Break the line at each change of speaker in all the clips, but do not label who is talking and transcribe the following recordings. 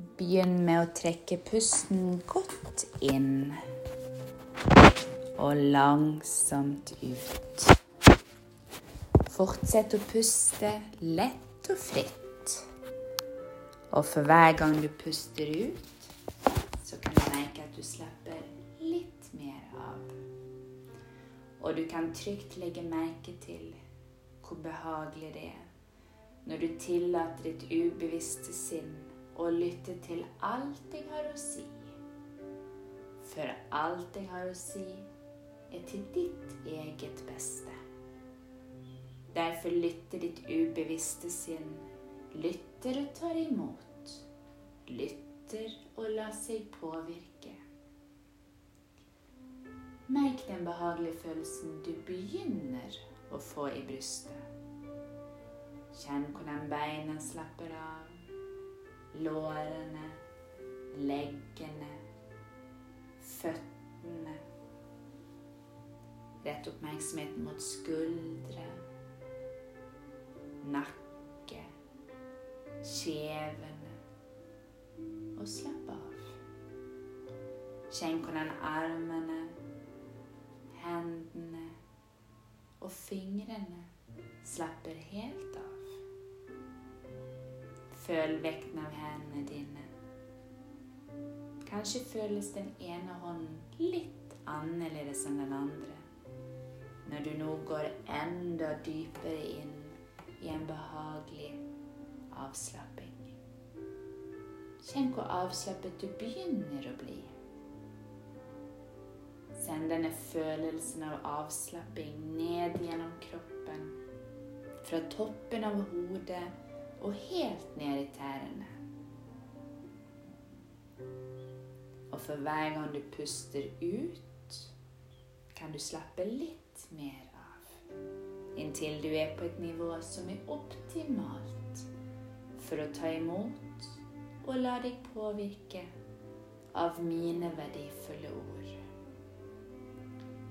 Begynn med å trekke pusten godt inn og langsomt ut. Fortsett å puste lett og fritt. Og for hver gang du puster ut, så kan du merke at du slapper litt mer av. Og du kan trygt legge merke til hvor behagelig det er når du tillater ditt ubevisste sinn å lytte til alt jeg har å si. For alt jeg har å si, er til ditt eget beste. Derfor lytter ditt ubevisste sinn, lytter og tar imot. Lytter og lar seg påvirke. Merk den behagelige følelsen du begynner å få i brystet. Kjenn hvordan beina slapper av. Lårene, leggene, føttene. Rett oppmerksomheten mot skuldre, nakke, kjevene. Og slapp av. Kjenn hvordan armene, hendene og fingrene slapper helt av. Føl vekten av hendene dine. Kanskje føles den ene hånden litt annerledes enn den andre. Når du nå går enda dypere inn i en behagelig avslapping. Kjenn hvor avslappet du begynner å bli. Send denne følelsen av avslapping ned gjennom kroppen. Fra toppen av hodet og helt ned i tærne. Og for hver gang du puster ut, kan du slappe litt mer av. Inntil du er på et nivå som er optimalt for å ta imot og la deg påvirke av mine verdifulle ord.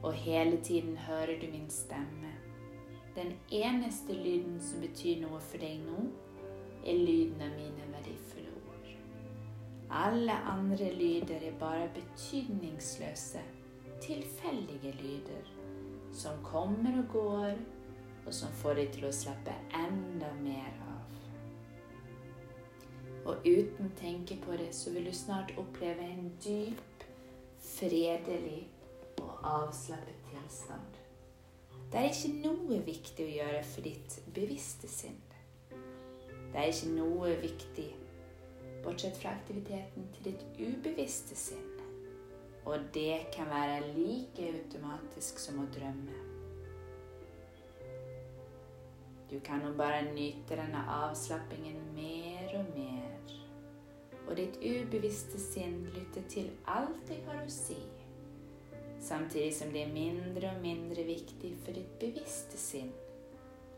Og hele tiden hører du min stemme. Den eneste lyden som betyr noe for deg nå, er lyden av mine verdifulle ord. Alle andre lyder er bare betydningsløse, tilfeldige lyder som kommer og går, og som får deg til å slappe enda mer av. Og uten å tenke på det, så vil du snart oppleve en dyp, fredelig og avslappet tilstand. Det er ikke noe viktig å gjøre for ditt bevisste sinn. Det er ikke noe viktig bortsett fra aktiviteten til ditt ubevisste sinn. Og det kan være like automatisk som å drømme. Du kan nå bare nyte denne avslappingen mer og mer. Og ditt ubevisste sinn lytter til alt jeg har å si. Samtidig som det er mindre og mindre viktig for ditt bevisste sinn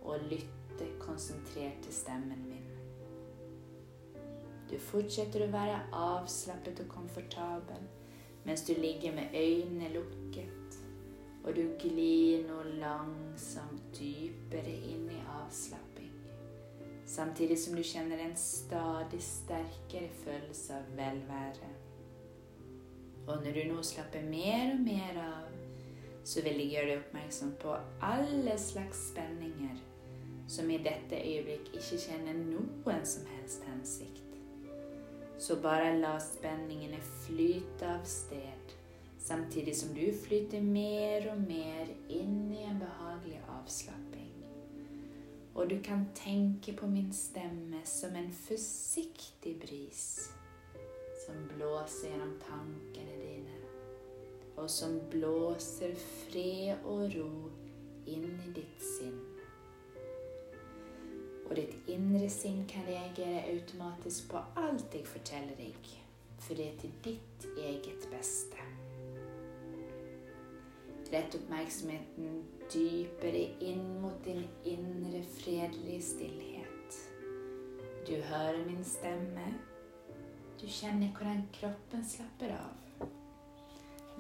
å lytte konsentrert til stemmen min. Du fortsetter å være avslappet og komfortabel mens du ligger med øynene lukket, og du glir nå langsomt dypere inn i avslapping, samtidig som du kjenner en stadig sterkere følelse av velvære. Og når du nå slapper mer og mer av, så vil jeg gjøre deg oppmerksom på alle slags spenninger som i dette øyeblikk ikke kjenner noen som helst hensikt. Så bare la spenningene flyte av sted, samtidig som du flyter mer og mer inn i en behagelig avslapping. Og du kan tenke på min stemme som en forsiktig bris som blåser gjennom tankene dine, og som blåser fred og ro inn i ditt sinn og ditt indre sinn kan reagere automatisk på alt jeg forteller deg, for det er til ditt eget beste. Rett oppmerksomheten dypere inn mot din indre fredelige stillhet. Du hører min stemme. Du kjenner hvordan kroppen slapper av.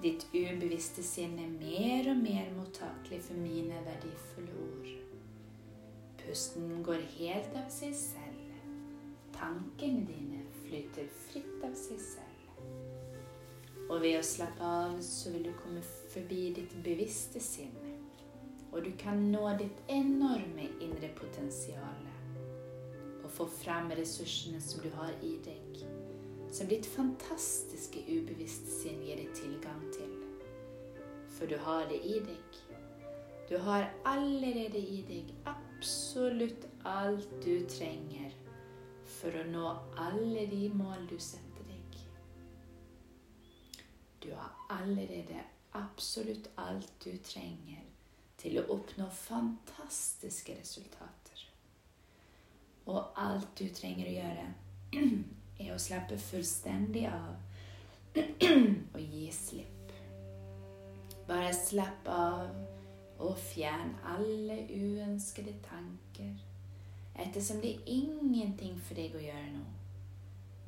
Ditt ubevisste sinn er mer og mer mottakelig for mine verdifulle ord. Pusten går helt av seg selv. Tankene dine flyter fritt av seg selv. Og ved å slappe av så vil du komme forbi ditt bevisste sinn. Og du kan nå ditt enorme indre potensial og få frem ressursene som du har i deg, som ditt fantastiske ubevisste sinn gir deg tilgang til. For du har det i deg. Du har allerede i deg absolutt alt du trenger for å nå alle de mål du setter deg. Du har allerede absolutt alt du trenger til å oppnå fantastiske resultater. Og alt du trenger å gjøre, er å slappe fullstendig av og gi slipp. Bare slapp av og fjern alle uønskede tanker ettersom det er ingenting for deg å gjøre nå,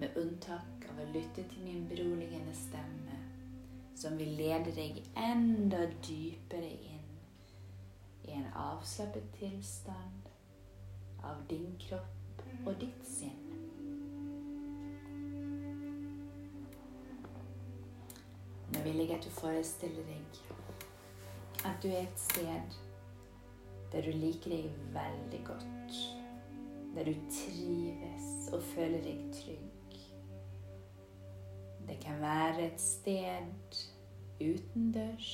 med unntak av å lytte til min beroligende stemme, som vil lede deg enda dypere inn i en avslappet tilstand av din kropp og ditt sinn. Nå vil jeg at du forestiller deg at du er et sted der du liker deg veldig godt der du trives og føler deg trygg. Det kan være et sted utendørs.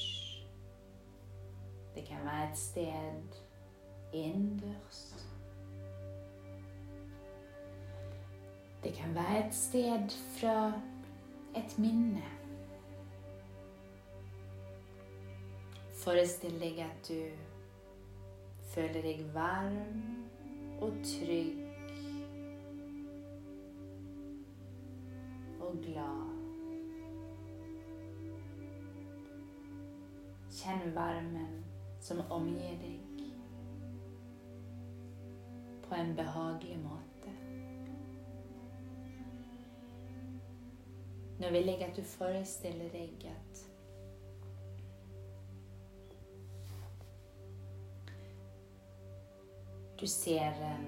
Det kan være et sted innendørs. Det kan være et sted fra et minne. Forestill deg at du føler deg varm og trygg og glad. Kjenn varmen som omgir deg på en behagelig måte. Nå vil jeg at du forestiller deg at Du ser en,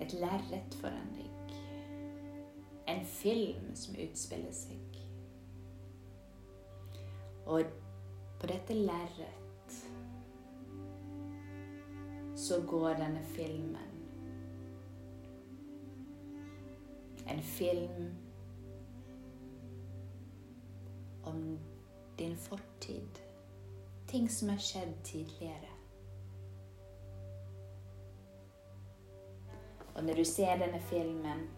et lerret foran deg. En film som utspiller seg. Og på dette lerret så går denne filmen En film om din fortid. Ting som har skjedd tidligere. Og når du ser denne filmen,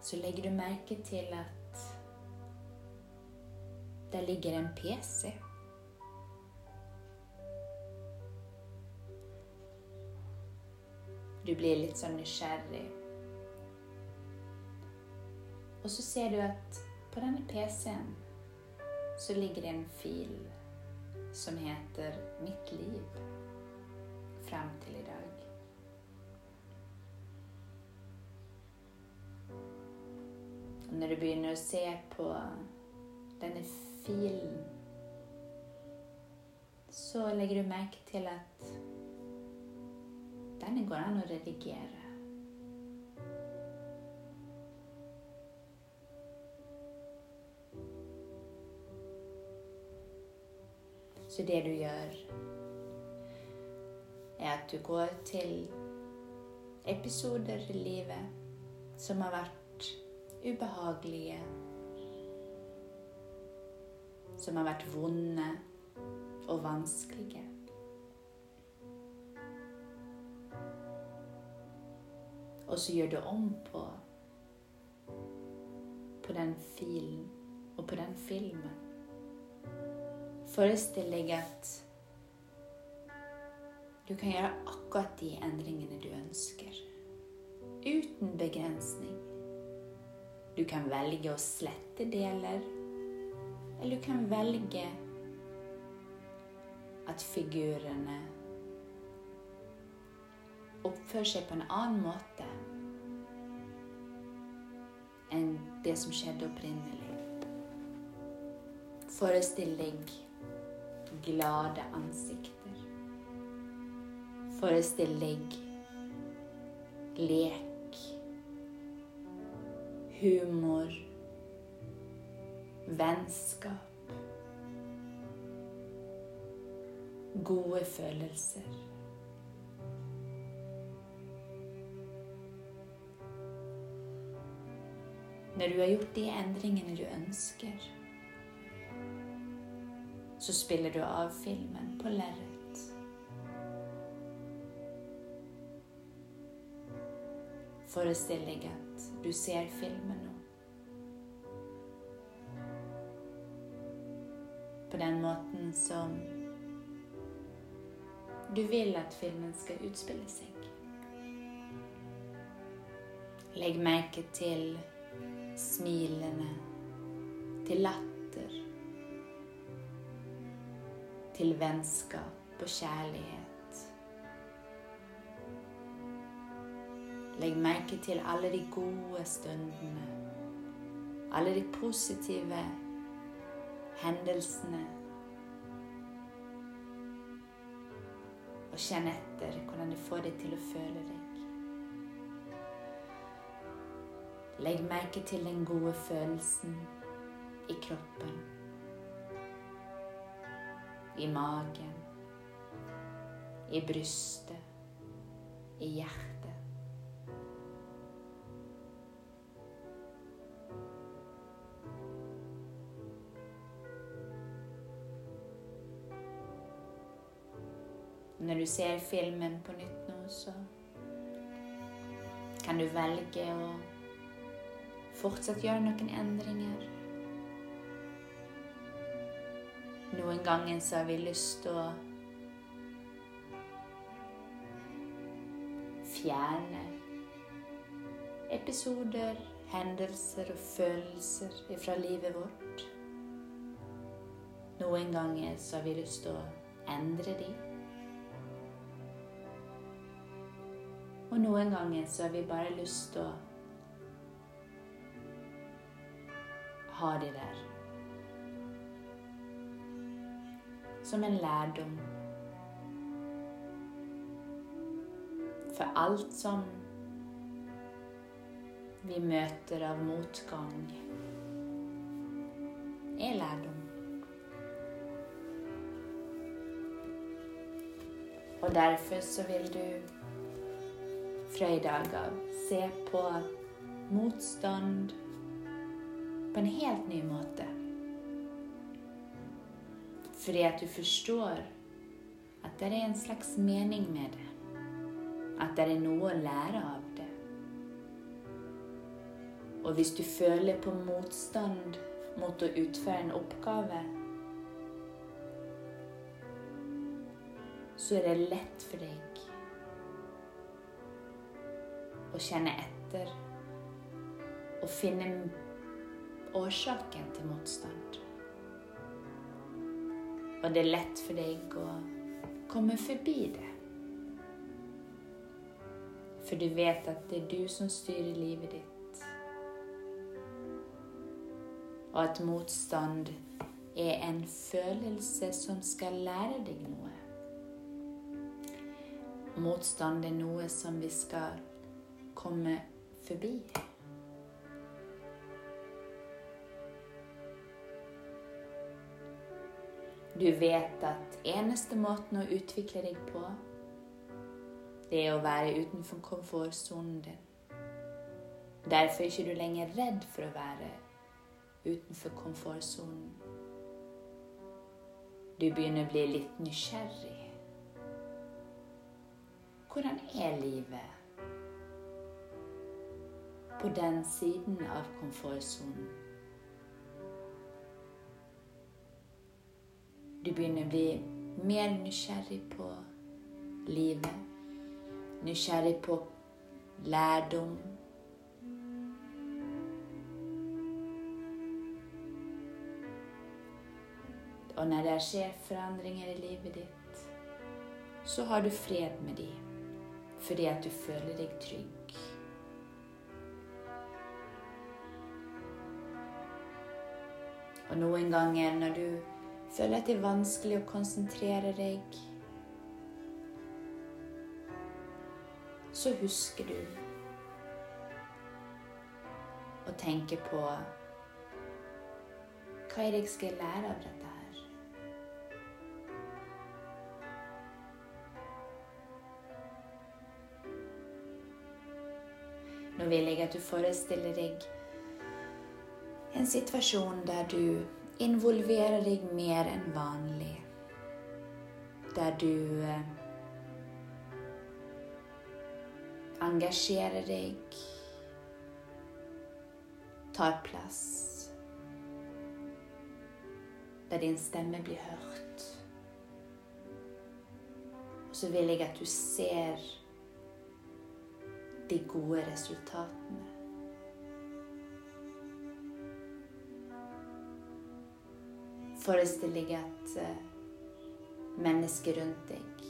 så legger du merke til at der ligger en PC. Du blir litt sånn nysgjerrig. Og så ser du at på denne PC-en så ligger det en fil som heter 'Mitt liv' frem til i dag. Og når du begynner å se på denne filen, så legger du merke til at denne går an å redigere. Så det du gjør er at du går til episoder i livet som har vært ubehagelige, som har vært vonde og vanskelige. Og så gjør du om på på den filen og på den filmen. Forestill deg at du kan gjøre akkurat de endringene du ønsker. Uten begrensning. Du kan velge å slette deler, eller du kan velge at figurene oppfører seg på en annen måte enn det som skjedde opprinnelig. Forestill deg glade ansikter. Forestill deg lek, humor, vennskap, gode følelser. Når du har gjort de endringene du ønsker, så spiller du av filmen på lerret. Forestill deg at du ser filmen nå. På den måten som du vil at filmen skal utspille seg. Legg merke til smilene, til latter, til vennskap og kjærlighet. Legg merke til alle de gode stundene, alle de positive hendelsene. Og kjenn etter hvordan det får deg til å føle deg. Legg merke til den gode følelsen i kroppen, i magen, i brystet, i hjertet. Når du ser filmen på nytt nå, så kan du velge å Fortsatt gjøre noen endringer. Noen ganger så har vi lyst til å fjerne episoder, hendelser og følelser fra livet vårt. Noen ganger så har vi lyst til å endre de. Og noen ganger så har vi bare lyst til å ha de der. Som en lærdom. For alt som vi møter av motgang, er lærdom. Og derfor så vil du fra i se på motstand på en helt ny måte. Fordi at du forstår at det er en slags mening med det. At det er noe å lære av det. Og hvis du føler på motstand mot å utføre en oppgave, så er det lett for deg å kjenne etter og finne årsaken til motstand. Og det er lett for deg å komme forbi det. For du vet at det er du som styrer livet ditt. Og at motstand er en følelse som skal lære deg noe. Motstand er noe som vi skal komme forbi. Du vet at eneste måten å utvikle deg på, det er å være utenfor komfortsonen din. Derfor er ikke du lenger redd for å være utenfor komfortsonen. Du begynner å bli litt nysgjerrig. Hvordan er livet på den siden av komfortsonen? Du begynner å bli mer nysgjerrig på livet. Nysgjerrig på lærdom. Og når det skjer forandringer i livet ditt, så har du fred med dem fordi at du føler deg trygg. Og noen ganger når du føler at det er vanskelig å konsentrere deg, så husker du å tenke på hva er det jeg skal lære av dette her? Nå vil jeg at du forestiller deg en situasjon der du involverer deg mer enn vanlig. Der du eh, engasjerer deg, tar plass. Der din stemme blir hørt. Og så vil jeg at du ser de gode resultatene. Forestill deg at eh, mennesker rundt deg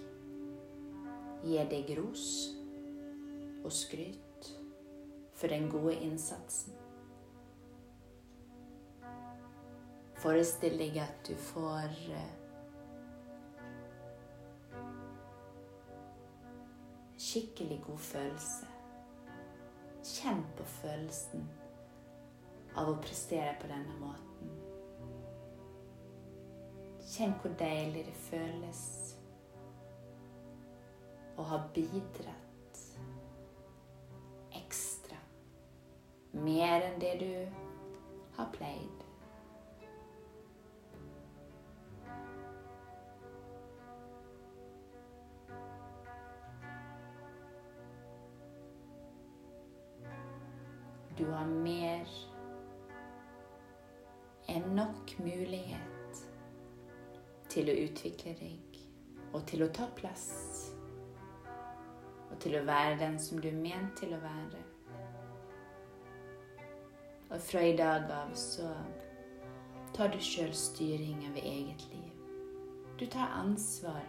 gir deg ros og skryt for den gode innsatsen. Forestill deg at du får eh, skikkelig god følelse. Kjenn på følelsen av å prestere på denne måten. Kjenn hvor deilig det føles å ha bidratt ekstra. Mer enn det du har pleid. Du har mer enn nok mulighet til å utvikle deg og til å ta plass. Og til å være den som du er ment til å være. Og fra i dag av så tar du sjøl styring over eget liv. Du tar ansvar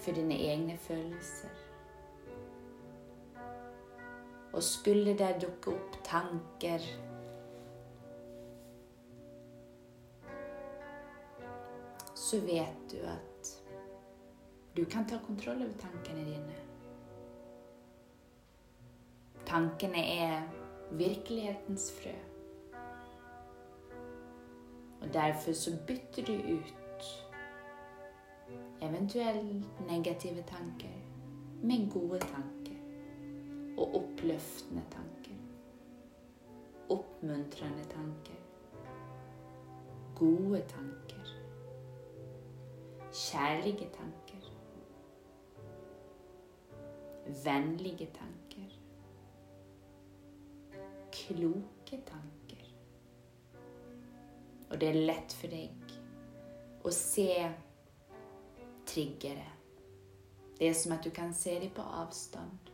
for dine egne følelser. Og skulle det dukke opp tanker Så vet du at du kan ta kontroll over tankene dine. Tankene er virkelighetens frø. Og derfor så bytter du ut eventuelt negative tanker med gode tanker og oppløftende tanker. Oppmuntrende tanker. Gode tanker. Kjærlige tanker. Vennlige tanker. Kloke tanker. Og det er lett for deg å se triggere. Det er som at du kan se dem på avstand.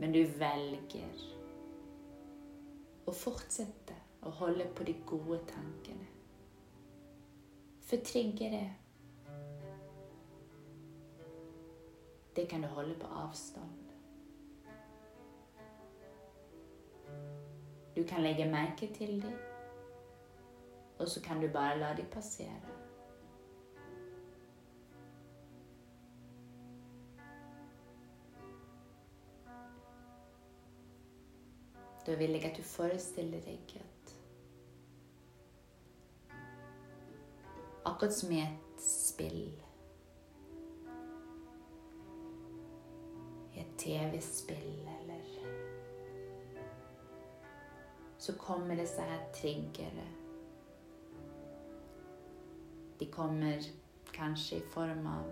Men du velger å fortsette å holde på de gode tankene. For triggere Det kan du holde på avstand. Du kan legge merke til dem, og så kan du bare la dem passere. Da vil jeg at du forestiller deg at Akkurat som i et spill I et TV-spill eller Så kommer disse her triggere. De kommer kanskje i form av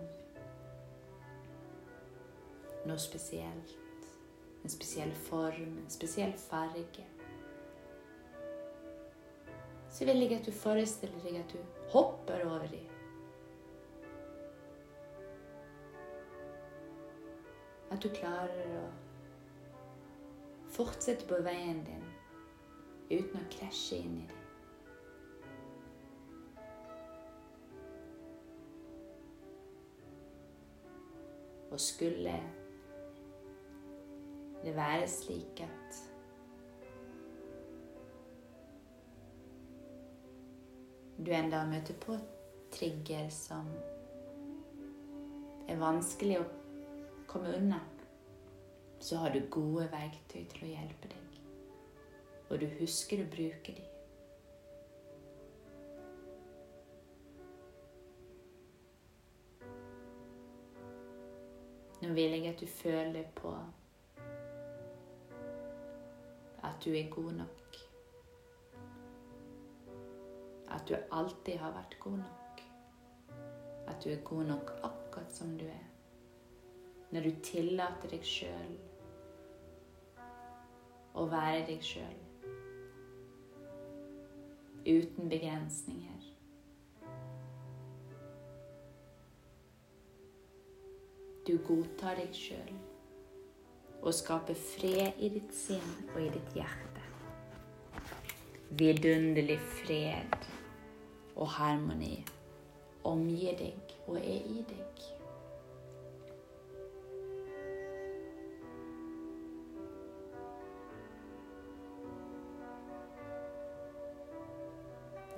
noe spesielt. En spesiell form, en spesiell farge. Så vil jeg at du forestiller deg at du hopper over dem. At du klarer å fortsette på veien din uten å krasje inn i dem. Og skulle det være slik at du enda møter på trigger som er vanskelig å komme unna, så har du gode verktøy til å hjelpe deg. Og du husker å bruke dem. Nå vil jeg at du føler på at du er god nok. At du alltid har vært god nok. At du er god nok akkurat som du er. Når du tillater deg sjøl å være deg sjøl. Uten begrensninger. Du godtar deg sjøl og skaper fred i ditt sinn og i ditt hjerte. Vidunderlig fred og harmoni omgir deg og er i deg.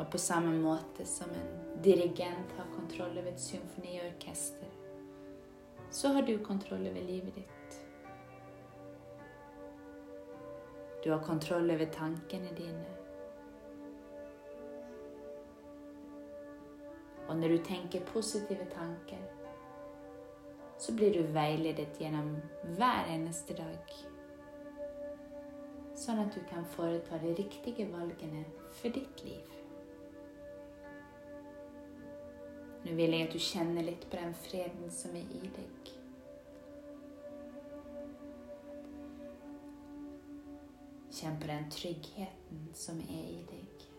Og på samme måte som en dirigent har kontroll over et symfoniorkester, så har du kontroll over livet ditt. Du har kontroll over tankene dine. Og når du tenker positive tanker, så blir du veiledet gjennom hver eneste dag. Sånn at du kan foreta de riktige valgene for ditt liv. Nå vil jeg at du kjenner litt på den freden som er i deg. Kjenn på den tryggheten som er i deg.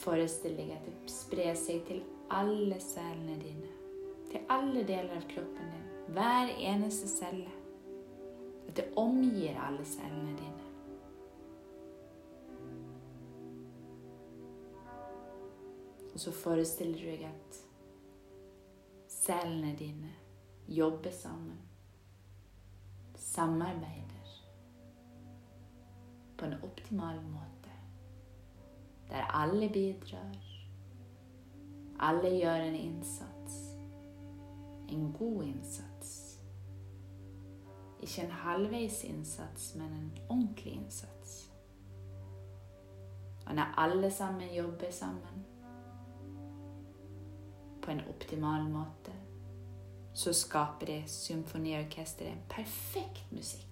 Forestill deg at det sprer seg til alle cellene dine. Til alle deler av kroppen din. Hver eneste celle. At det omgir alle cellene dine. Og så forestiller du deg at cellene dine jobber sammen. Samarbeider på en optimal måte. Der alle bidrar. Alle gjør en innsats. En god innsats. Ikke en halvveis innsats, men en ordentlig innsats. Og når alle sammen jobber sammen, på en optimal måte, så skaper det symfoniorkesteret en perfekt musikk.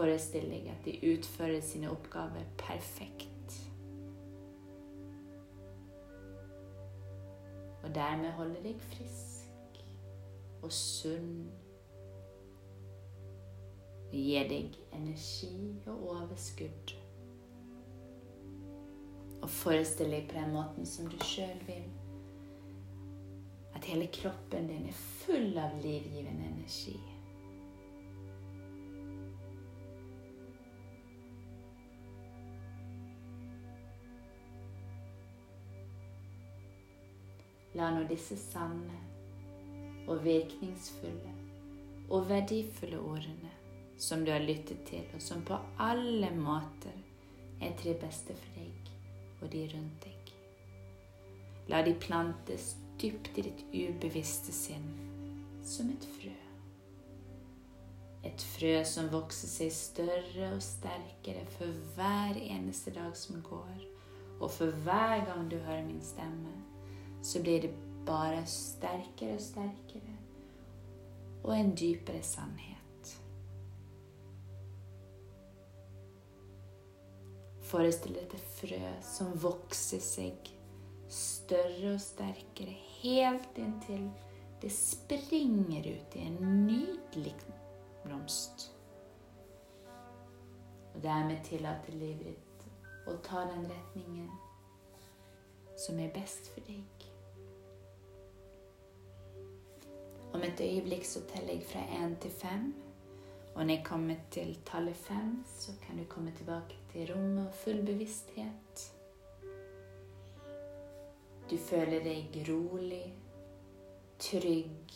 Forestill deg at de utfører sine oppgaver perfekt. Og dermed holder deg frisk og sunn. Og Gir deg energi og overskudd og forestill deg på den måten som du sjøl vil. At hele kroppen din er full av livgivende energi. La nå disse sanne og virkningsfulle og verdifulle ordene som du har lyttet til, og som på alle måter er til det beste for deg, og de rundt deg. La de plantes dypt i ditt ubevisste sinn som et frø. Et frø som vokser seg større og sterkere for hver eneste dag som går. Og for hver gang du hører min stemme, så blir det bare sterkere og sterkere. Og en dypere sannhet. Forestill deg et frø som vokser seg større og sterkere, helt inntil det springer ut i en nydelig blomst. Og dermed tillater livet ditt å ta den retningen som er best for deg. Om et øyeblikk så teller jeg fra én til fem. Og når jeg kommer til tallet fem, så kan du komme tilbake til rommet og full bevissthet. Du føler deg rolig, trygg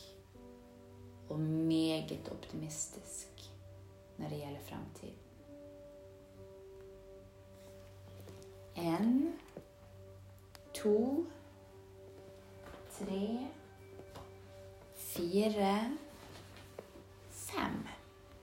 og meget optimistisk når det gjelder framtiden. En, to, tre, fire, fem.